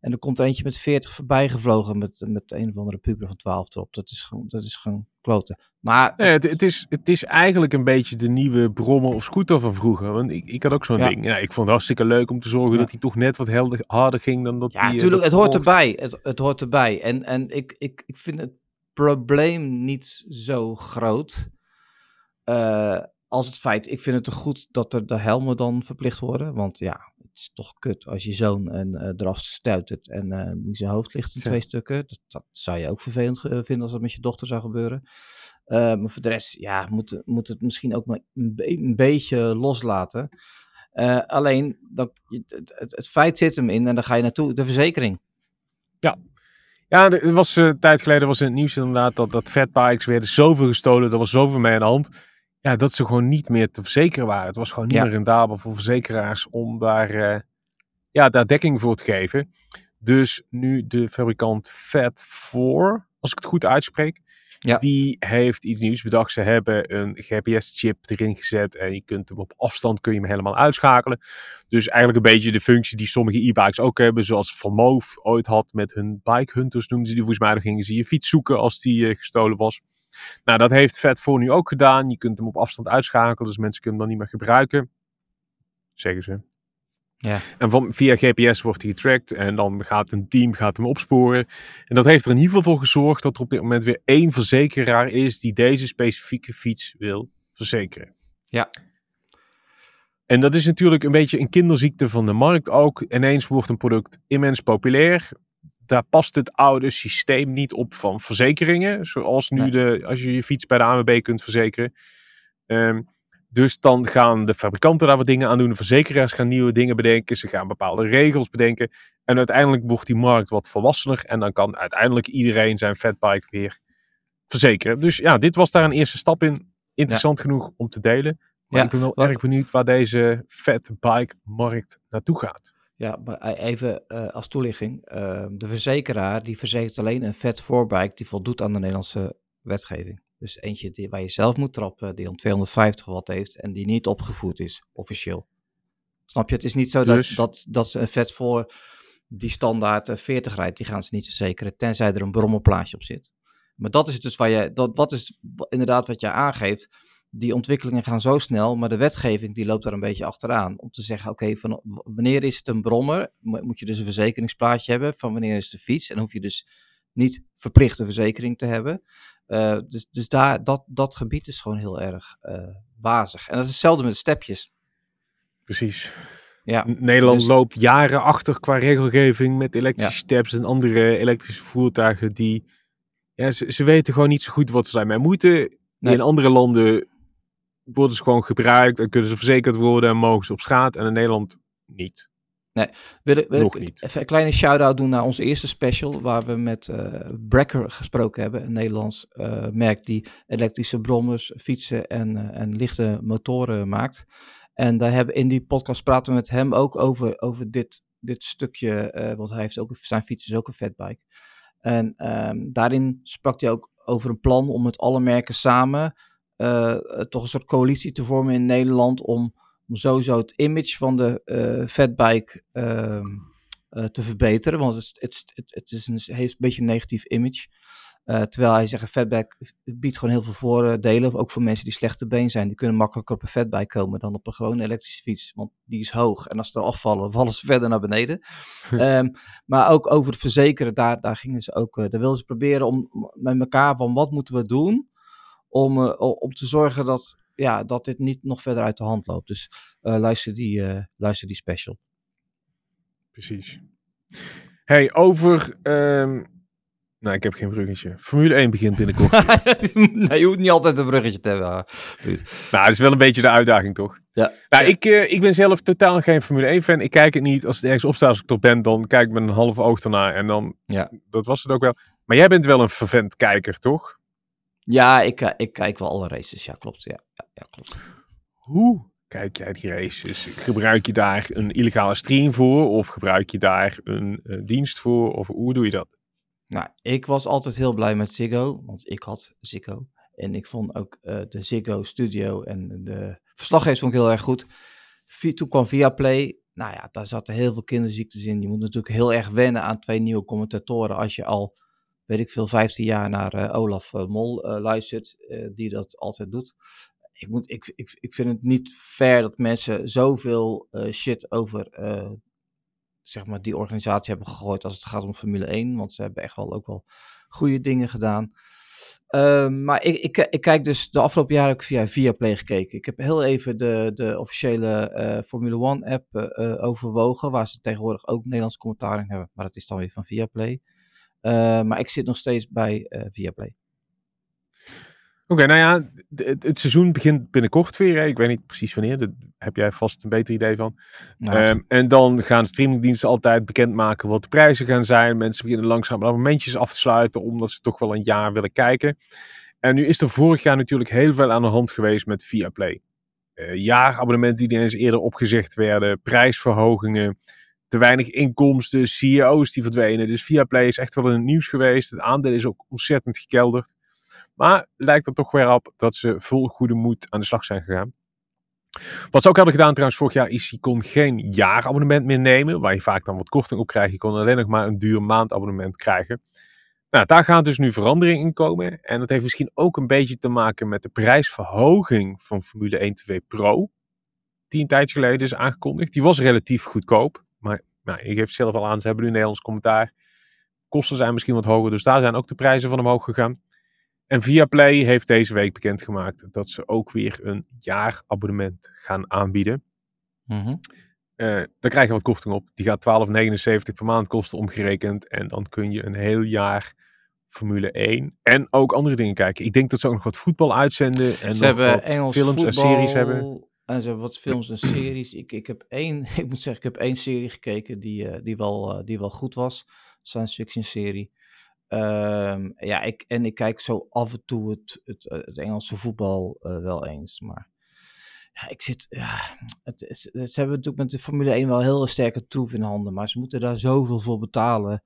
En er komt er eentje met 40 voorbij gevlogen met, met een of andere puber van 12 erop. Dat is gewoon, dat is gewoon kloten. Maar Nee, het, het, is, het is eigenlijk een beetje de nieuwe brommer of scooter van vroeger. Want ik, ik had ook zo'n Ja. ding. Ja, ik vond het hartstikke leuk om te zorgen Ja. dat hij toch net wat helder, harder ging dan dat Ja, die, eh, natuurlijk, dat het hoort erbij. Het, het hoort erbij. En, en ik, ik, ik vind het probleem niet zo groot. eh, als het feit, ik vind het toch goed dat er de helmen dan verplicht worden. Want ja, is toch kut als je zoon en, eh, eraf stuitert en eh die zijn hoofd ligt in Ja. twee stukken. Dat, dat zou je ook vervelend eh, vinden als dat met je dochter zou gebeuren. Maar voor de rest, ja, moet, moet het misschien ook maar een, be- een beetje loslaten. Alleen, dat, het, het, het feit zit hem in en dan ga je naartoe, de verzekering. Ja, er er was een tijd geleden was in het nieuws inderdaad dat, dat fatbikes werden zoveel gestolen. Er was zoveel mee aan de hand. Ja, dat ze gewoon niet meer te verzekeren waren. Het was gewoon niet Ja. meer rendabel voor verzekeraars om daar, eh, ja, daar dekking voor te geven. Dus nu de fabrikant Fat4, als ik het goed uitspreek, Ja. die heeft iets nieuws bedacht. Ze hebben een GPS-chip erin gezet en je kunt hem op afstand kun je hem helemaal uitschakelen. Dus eigenlijk een beetje de functie die sommige e-bikes ook hebben, zoals Van Moof ooit had met hun bike hunters noemden ze die volgens mij. Dan gingen ze je fiets zoeken als die eh, gestolen was. Nou, dat heeft Vet voor nu ook gedaan. Je kunt hem op afstand uitschakelen, dus mensen kunnen hem dan niet meer gebruiken. Zeggen ze. Ja. En van, via GPS wordt hij getracked en dan gaat een team gaat hem opsporen. En dat heeft er in ieder geval voor gezorgd dat er op dit moment weer één verzekeraar is die deze specifieke fiets wil verzekeren. Ja. En dat is natuurlijk een beetje een kinderziekte van de markt ook. Ineens wordt een product immens populair. Daar past het oude systeem niet op van verzekeringen. Zoals nu Nee. de, als je je fiets bij de ANWB kunt verzekeren. Ehm, dus dan gaan de fabrikanten daar wat dingen aan doen. De verzekeraars gaan nieuwe dingen bedenken. Ze gaan bepaalde regels bedenken. En uiteindelijk wordt die markt wat volwassener. En dan kan uiteindelijk iedereen zijn fatbike weer verzekeren. Dus ja, dit was daar een eerste stap in. Interessant genoeg om te delen. Maar Ja, ik ben wel erg benieuwd waar deze fatbike markt naartoe gaat. Ja, maar e- even eh, als toelichting. eh, de verzekeraar die verzekert alleen een vet voorbike die voldoet aan de Nederlandse wetgeving. Dus eentje die, waar je zelf moet trappen, die om 250 watt heeft en die niet opgevoerd is, officieel. Snap je? Het is niet zo Dus- dat, dat, dat ze een vet voor die standaard eh, 40 rijdt. Die gaan ze niet verzekeren, tenzij er een brommelplaatje op zit. Maar dat is het dus waar je, dat, wat is inderdaad wat je aangeeft. Die ontwikkelingen gaan zo snel, maar de wetgeving die loopt daar een beetje achteraan. Om te zeggen, oké, van wanneer is het een brommer? Mo- Moet je dus een verzekeringsplaatje hebben van wanneer is de fiets? En hoef je dus niet verplicht een verzekering te hebben. Eh, dus dus daar, dat, dat gebied is gewoon heel erg eh, wazig. En dat is hetzelfde met de stepjes. Precies. Ja, Nederland dus- loopt jaren achter qua regelgeving met elektrische steps en andere elektrische voertuigen die... Ja, ze, ze weten gewoon niet zo goed wat ze daarmee moeten. Nee. In andere landen worden ze gewoon gebruikt en kunnen ze verzekerd worden en mogen ze op straat. En in Nederland niet. Wil, ik- wil Nog ik niet. even een kleine shout-out doen naar onze eerste special, waar we met Brekker gesproken hebben, een Nederlands eh, merk die elektrische brommers, fietsen en, eh, en lichte motoren maakt. En daar hebben in die podcast praten we met hem ook over, over dit, dit stukje, want hij heeft ook, zijn fiets is ook een fatbike. En ehm, daarin sprak hij ook over een plan om met alle merken samen eh, toch een soort coalitie te vormen in Nederland om om sowieso het image van de eh fatbike ehm, eh, te verbeteren. Want het, het, het, het is een, heeft een beetje een negatief image. Terwijl hij zegt, een fatbike biedt gewoon heel veel voordelen. Ook voor mensen die slechte been zijn. Die kunnen makkelijker op een fatbike komen dan op een gewone elektrische fiets. Want die is hoog. En als ze er afvallen, vallen ze verder naar beneden. Ehm, maar ook over het verzekeren, daar, daar gingen ze ook, daar wilden ze proberen om met elkaar van wat moeten we doen om, eh, om te zorgen dat, ja, dat dit niet nog verder uit de hand loopt. Dus eh, luister, die, eh, luister die special. Precies. Hey, over... ehm, Nou, ik heb geen bruggetje. Formule 1 begint binnenkort. nee, je hoeft niet altijd een bruggetje te hebben. nou, dat is wel een beetje de uitdaging, toch? Ja. Nou, Ja. ik, ik ben zelf totaal geen Formule 1 fan. Ik kijk het niet. Als het ergens op staat als ik er ben, dan kijk ik met een halve oog ernaar. En dan, Ja. dat was het ook wel. Maar jij bent wel een vervent kijker, toch? Ja, ik, eh, ik kijk wel alle races. Ja, klopt. Ja, ja, klopt. Hoe kijk jij die races? Gebruik je daar een illegale stream voor? Of gebruik je daar een eh, dienst voor? Of hoe doe je dat? Nou, ik was altijd heel blij met Ziggo, want ik had Ziggo. En ik vond ook eh, de Ziggo Studio en de verslaggevers vond ik heel erg goed. Toen kwam Viaplay. Nou ja, daar zaten heel veel kinderziektes in. Je moet natuurlijk heel erg wennen aan twee nieuwe commentatoren als je al, weet ik veel, 15 jaar naar eh, Olaf eh, Mol eh, luistert, die dat altijd doet. Ik, moet, ik, ik, ik vind het niet fair dat mensen zoveel shit over zeg maar, die organisatie hebben gegooid als het gaat om Formule 1. Want ze hebben echt wel ook wel goede dingen gedaan. Ehm, maar ik, ik, ik kijk dus de afgelopen jaren ook via Viaplay gekeken. Ik heb heel even de, de officiële Formule 1 app overwogen. Waar ze tegenwoordig ook Nederlands commentaar in hebben. Maar dat is dan weer van Viaplay. Eh, maar ik zit nog steeds bij eh Viaplay. Oké, nou ja, het, het seizoen begint binnenkort weer. Hè? Ik weet niet precies wanneer. Daar heb jij vast een beter idee van. Nou, Ehm, en dan gaan streamingdiensten altijd bekendmaken wat de prijzen gaan zijn. Mensen beginnen langzaam abonnementjes af te sluiten, omdat ze toch wel een jaar willen kijken. En nu is er vorig jaar natuurlijk heel veel aan de hand geweest met Viaplay. Eh jaarabonnementen die eens eerder opgezegd werden, prijsverhogingen, te weinig inkomsten, CEO's die verdwenen. Dus Viaplay is echt wel in het nieuws geweest. Het aandeel is ook ontzettend gekelderd. Maar lijkt er toch weer op dat ze vol goede moed aan de slag zijn gegaan. Wat ze ook hadden gedaan trouwens vorig jaar is, je kon geen jaarabonnement meer nemen, waar je vaak dan wat korting op krijgt. Je kon alleen nog maar een duur maandabonnement krijgen. Nou, daar gaat dus nu verandering in komen. En dat heeft misschien ook een beetje te maken met de prijsverhoging van Formule 1 TV Pro. Die een tijdje geleden is aangekondigd. Die was relatief goedkoop. Nou, je geeft zelf al aan, ze hebben nu een Nederlands commentaar. Kosten zijn misschien wat hoger, dus daar zijn ook de prijzen van omhoog gegaan. En Viaplay heeft deze week bekendgemaakt dat ze ook weer een jaarabonnement gaan aanbieden. Eh daar krijg je wat korting op. Die gaat 12,79 per maand kosten omgerekend. En dan kun je een heel jaar Formule 1 en ook andere dingen kijken. Ik denk dat ze ook nog wat voetbal uitzenden. En Ze nog hebben wat Engels films en series hebben. En ze hebben wat films en series. Ik, ik heb één, ik moet zeggen, ik heb één serie gekeken die, eh, die, wel, eh, die wel goed was. Science fiction serie. Ehm, ja, ik, en ik kijk zo af en toe het, het, eh, het Engelse voetbal wel eens. Maar ja, ik zit. Ja, het, ze hebben natuurlijk met de Formule 1 wel heel sterke troef in handen. Maar ze moeten daar zoveel voor betalen.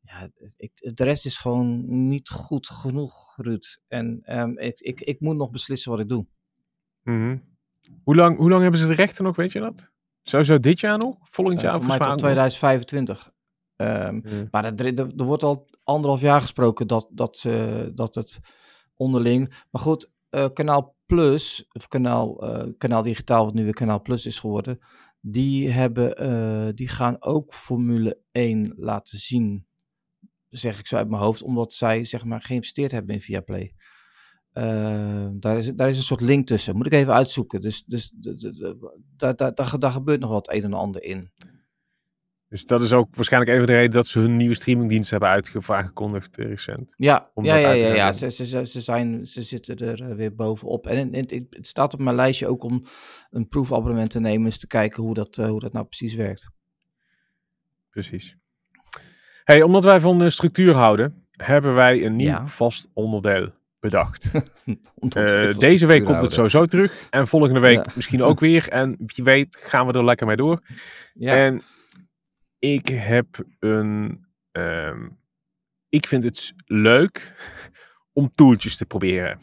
Ja, ik, de rest is gewoon niet goed genoeg, Ruud. En ehm, ik, ik, ik moet nog beslissen wat ik doe. Mhm. Hoe, lang, hoe lang hebben ze de rechten nog, weet je dat? Sowieso dit jaar nog? Volgend Uh, jaar? volgens mij tot ook nog. 2025. Ehm. Maar er, er, er wordt al anderhalf jaar gesproken dat, dat, dat het onderling. Maar goed, eh, Kanaal Plus, of Kanaal, eh, kanaal Digitaal, wat nu weer Kanaal Plus is geworden. Die, hebben, eh, die gaan ook Formule 1 laten zien. Zeg ik zo uit mijn hoofd, omdat zij zeg maar geïnvesteerd hebben in Viaplay. Eh, daar, is, daar is een soort link tussen. Moet ik even uitzoeken. Dus, dus daar, daar, daar, daar gebeurt nog wat een en ander in. Dus dat is ook waarschijnlijk even de reden dat ze hun nieuwe streamingdienst hebben aangekondigd eh, recent. Ja, om ja, ja, ja. Ze, ze, ze, zijn, ze zitten er eh, weer bovenop. En, het- het staat op mijn lijstje ook om een proefabonnement te nemen, eens te kijken hoe dat, eh, hoe dat nou precies werkt. Precies. Hey, omdat wij van structuur houden, hebben wij een nieuw Ja. vast onderdeel bedacht. Eh, deze week komt het sowieso terug. En volgende week Ja. misschien ook weer. En wie weet gaan we er lekker mee door. Ja, En ik heb een... ehm, ik vind het leuk om tooltjes te proberen.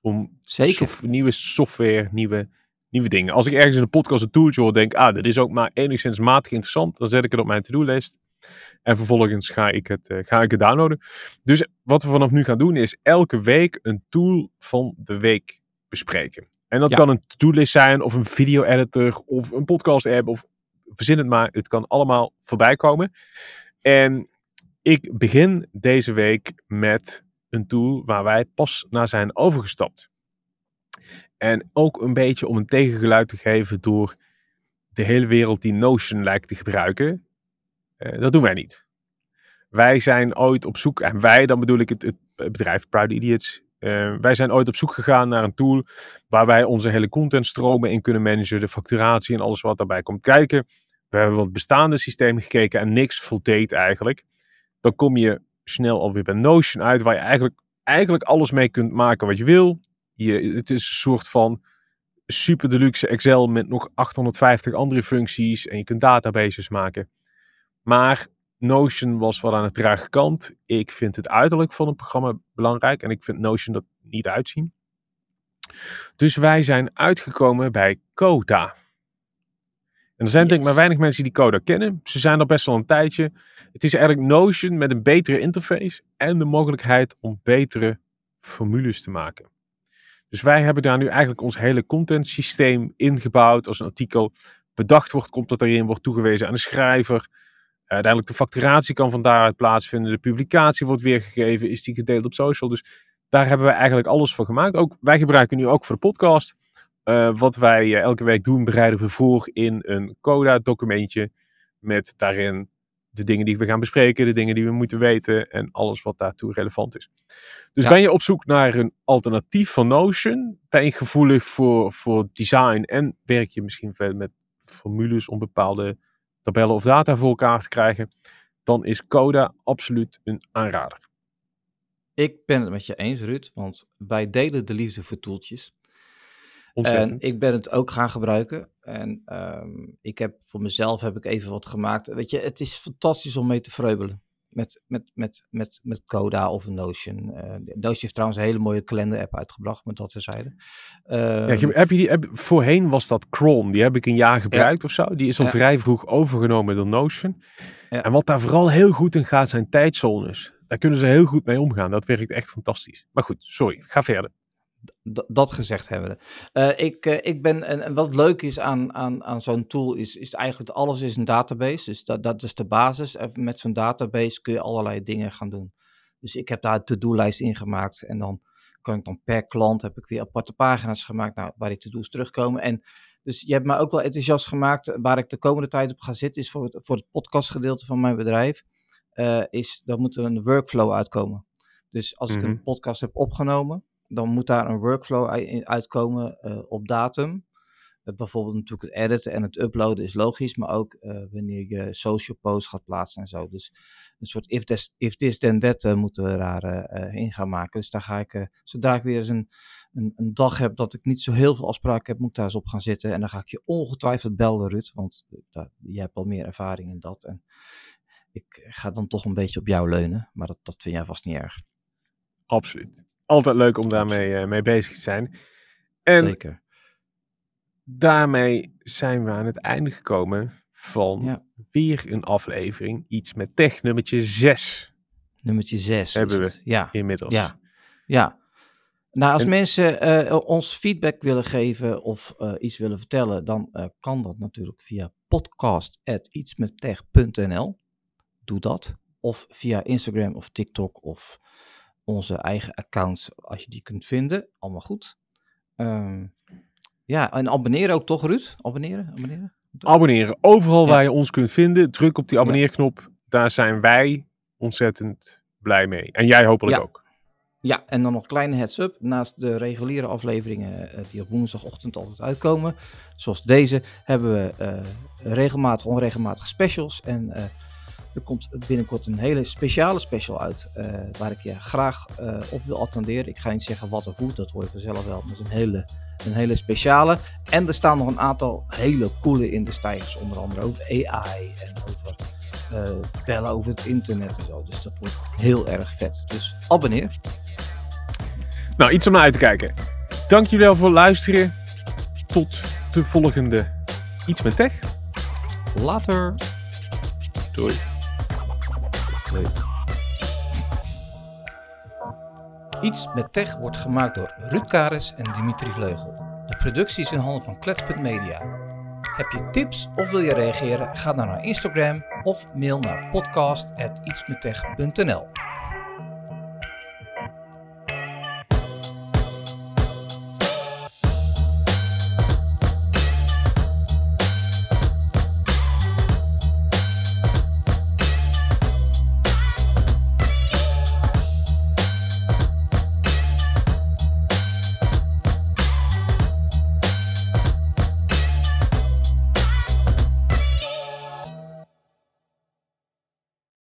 Om zeker. sof- nieuwe software, nieuwe, nieuwe dingen. Als ik ergens in een podcast een tooltje hoor, denk ah, dit is ook maar enigszins matig interessant. Dan zet ik het op mijn to-do-list. En vervolgens ga ik, het, eh, ga ik het downloaden. Dus wat we vanaf nu gaan doen is elke week een tool van de week bespreken. En dat Ja. kan een to-do-list zijn, of een video-editor, of een podcast-app, of verzin het maar. Het kan allemaal voorbij komen. En ik begin deze week met een tool waar wij pas naar zijn overgestapt. En ook een beetje om een tegengeluid te geven door de hele wereld die Notion lijkt te gebruiken. Eh, dat doen wij niet. Wij zijn ooit op zoek, en wij, dan bedoel ik het, het bedrijf Proud Idiots. eh, wij zijn ooit op zoek gegaan naar een tool waar wij onze hele contentstromen in kunnen managen, de facturatie en alles wat daarbij komt kijken. We hebben wat bestaande systemen gekeken en niks voldeed eigenlijk. Dan kom je snel alweer bij Notion uit, waar je eigenlijk, eigenlijk alles mee kunt maken wat je wil. Je, het is een soort van super deluxe Excel met nog 850 andere functies en je kunt databases maken. Maar Notion was wat aan de trage kant. Ik vind het uiterlijk van het programma belangrijk en ik vind Notion dat niet uitzien. Dus wij zijn uitgekomen bij Coda. En er zijn denk ik maar weinig mensen die Coda kennen. Ze zijn er best wel een tijdje. Het is eigenlijk Notion met een betere interface en de mogelijkheid om betere formules te maken. Dus wij hebben daar nu eigenlijk ons hele content systeem ingebouwd. Als een artikel bedacht wordt, komt dat erin, wordt toegewezen aan de schrijver. Uiteindelijk de facturatie kan van daaruit plaatsvinden. De publicatie wordt weergegeven, is die gedeeld op social. Dus daar hebben we eigenlijk alles voor gemaakt. Ook, wij gebruiken nu ook voor de podcast. Eh, wat wij eh, elke week doen, bereiden we voor in een Coda-documentje. Met daarin de dingen die we gaan bespreken, de dingen die we moeten weten en alles wat daartoe relevant is. Dus Ja. ben je op zoek naar een alternatief van Notion? Ben je gevoelig voor, voor design en werk je misschien verder met formules om bepaalde tabellen of data voor elkaar te krijgen? Dan is Coda absoluut een aanrader. Ik ben het met je eens, Ruud, want wij delen de liefde voor toeltjes. En ik ben het ook gaan gebruiken. En ehm, ik heb voor mezelf heb ik even wat gemaakt. Weet je, het is fantastisch om mee te vreubelen. Met, met, met, met, met Coda of Notion. Eh Notion heeft trouwens een hele mooie kalender-app uitgebracht, met dat terzijde. Ja, Ehm, je- heb je die, voorheen was dat Chrome, die heb ik een jaar gebruikt of zo. Die is al Ja. vrij vroeg overgenomen door Notion. Ja. En wat daar vooral heel goed in gaat, zijn tijdzones. Daar kunnen ze heel goed mee omgaan. Dat werkt echt fantastisch. Maar goed, sorry, ga verder. Dat gezegd hebben. Eh ik, eh, ik ben, en, en wat leuk is aan, aan, aan zo'n tool, is, is eigenlijk alles is een database. Dus dat, dat is de basis. En met zo'n database kun je allerlei dingen gaan doen. Dus ik heb daar een to-do-lijst in gemaakt. En dan kan ik dan per klant, heb ik weer aparte pagina's gemaakt nou, waar die to-do's terugkomen. En dus je hebt mij ook wel enthousiast gemaakt. Waar ik de komende tijd op ga zitten, is voor het, voor het podcastgedeelte van mijn bedrijf. eh, is, dan moet er een workflow uitkomen. Dus als ik Mhm. een podcast heb opgenomen, dan moet daar een workflow uitkomen eh, op datum. Eh, bijvoorbeeld natuurlijk het editen en het uploaden is logisch, maar ook eh, wanneer je social posts gaat plaatsen en zo. Dus een soort if this, if this then that moeten we daar eh, in gaan maken. Dus daar ga ik, zodra ik weer eens een, een, een dag heb dat ik niet zo heel veel afspraken heb, moet ik daar eens op gaan zitten. En dan ga ik je ongetwijfeld bellen, Ruud, want daar, jij hebt al meer ervaring in dat. En ik ga dan toch een beetje op jou leunen, maar dat, dat vind jij vast niet erg. Absoluut. Altijd leuk om daarmee eh, mee bezig te zijn. En Zeker. daarmee zijn we aan het einde gekomen van Ja. weer een aflevering. Iets met tech, nummertje 6 Nummertje 6 Hebben het. Ja, inmiddels. ja, ja. Nou, als En- mensen eh, ons feedback willen geven of eh, iets willen vertellen, dan eh, kan dat natuurlijk via podcast.ietsmettech.nl. Doe dat. Of via Instagram of TikTok of onze eigen accounts, als je die kunt vinden. Allemaal goed. Ehm, ja, en abonneren ook toch, Ruud? Abonneren? Abonneren? Abonneren. Overal Ja. waar je ons kunt vinden, druk op die abonneerknop. Daar zijn wij ontzettend blij mee. En jij hopelijk Ja. ook. Ja, en dan nog een kleine heads-up. Naast de reguliere afleveringen eh, die op woensdagochtend altijd uitkomen, zoals deze, hebben we eh, regelmatig, onregelmatig specials. En eh, er komt binnenkort een hele speciale special uit, eh, waar ik je graag eh, op wil attenderen. Ik ga niet zeggen wat of hoe, dat hoor je vanzelf wel. Maar het is een hele, een hele speciale. En er staan nog een aantal hele coole in de stijgers, onder andere over AI en over eh, bellen over het internet en zo. Dus dat wordt heel erg vet. Dus abonneer. Nou, iets om naar uit te kijken. Dank jullie wel voor het luisteren. Tot de volgende Iets met Tech. Later. Doei. Iets met Tech wordt gemaakt door Ruud Karis en Dimitri Vleugel. De productie is in handen van Kletsput Media. Heb je tips of wil je reageren? Ga dan naar Instagram of mail naar podcast.ietsmettech.nl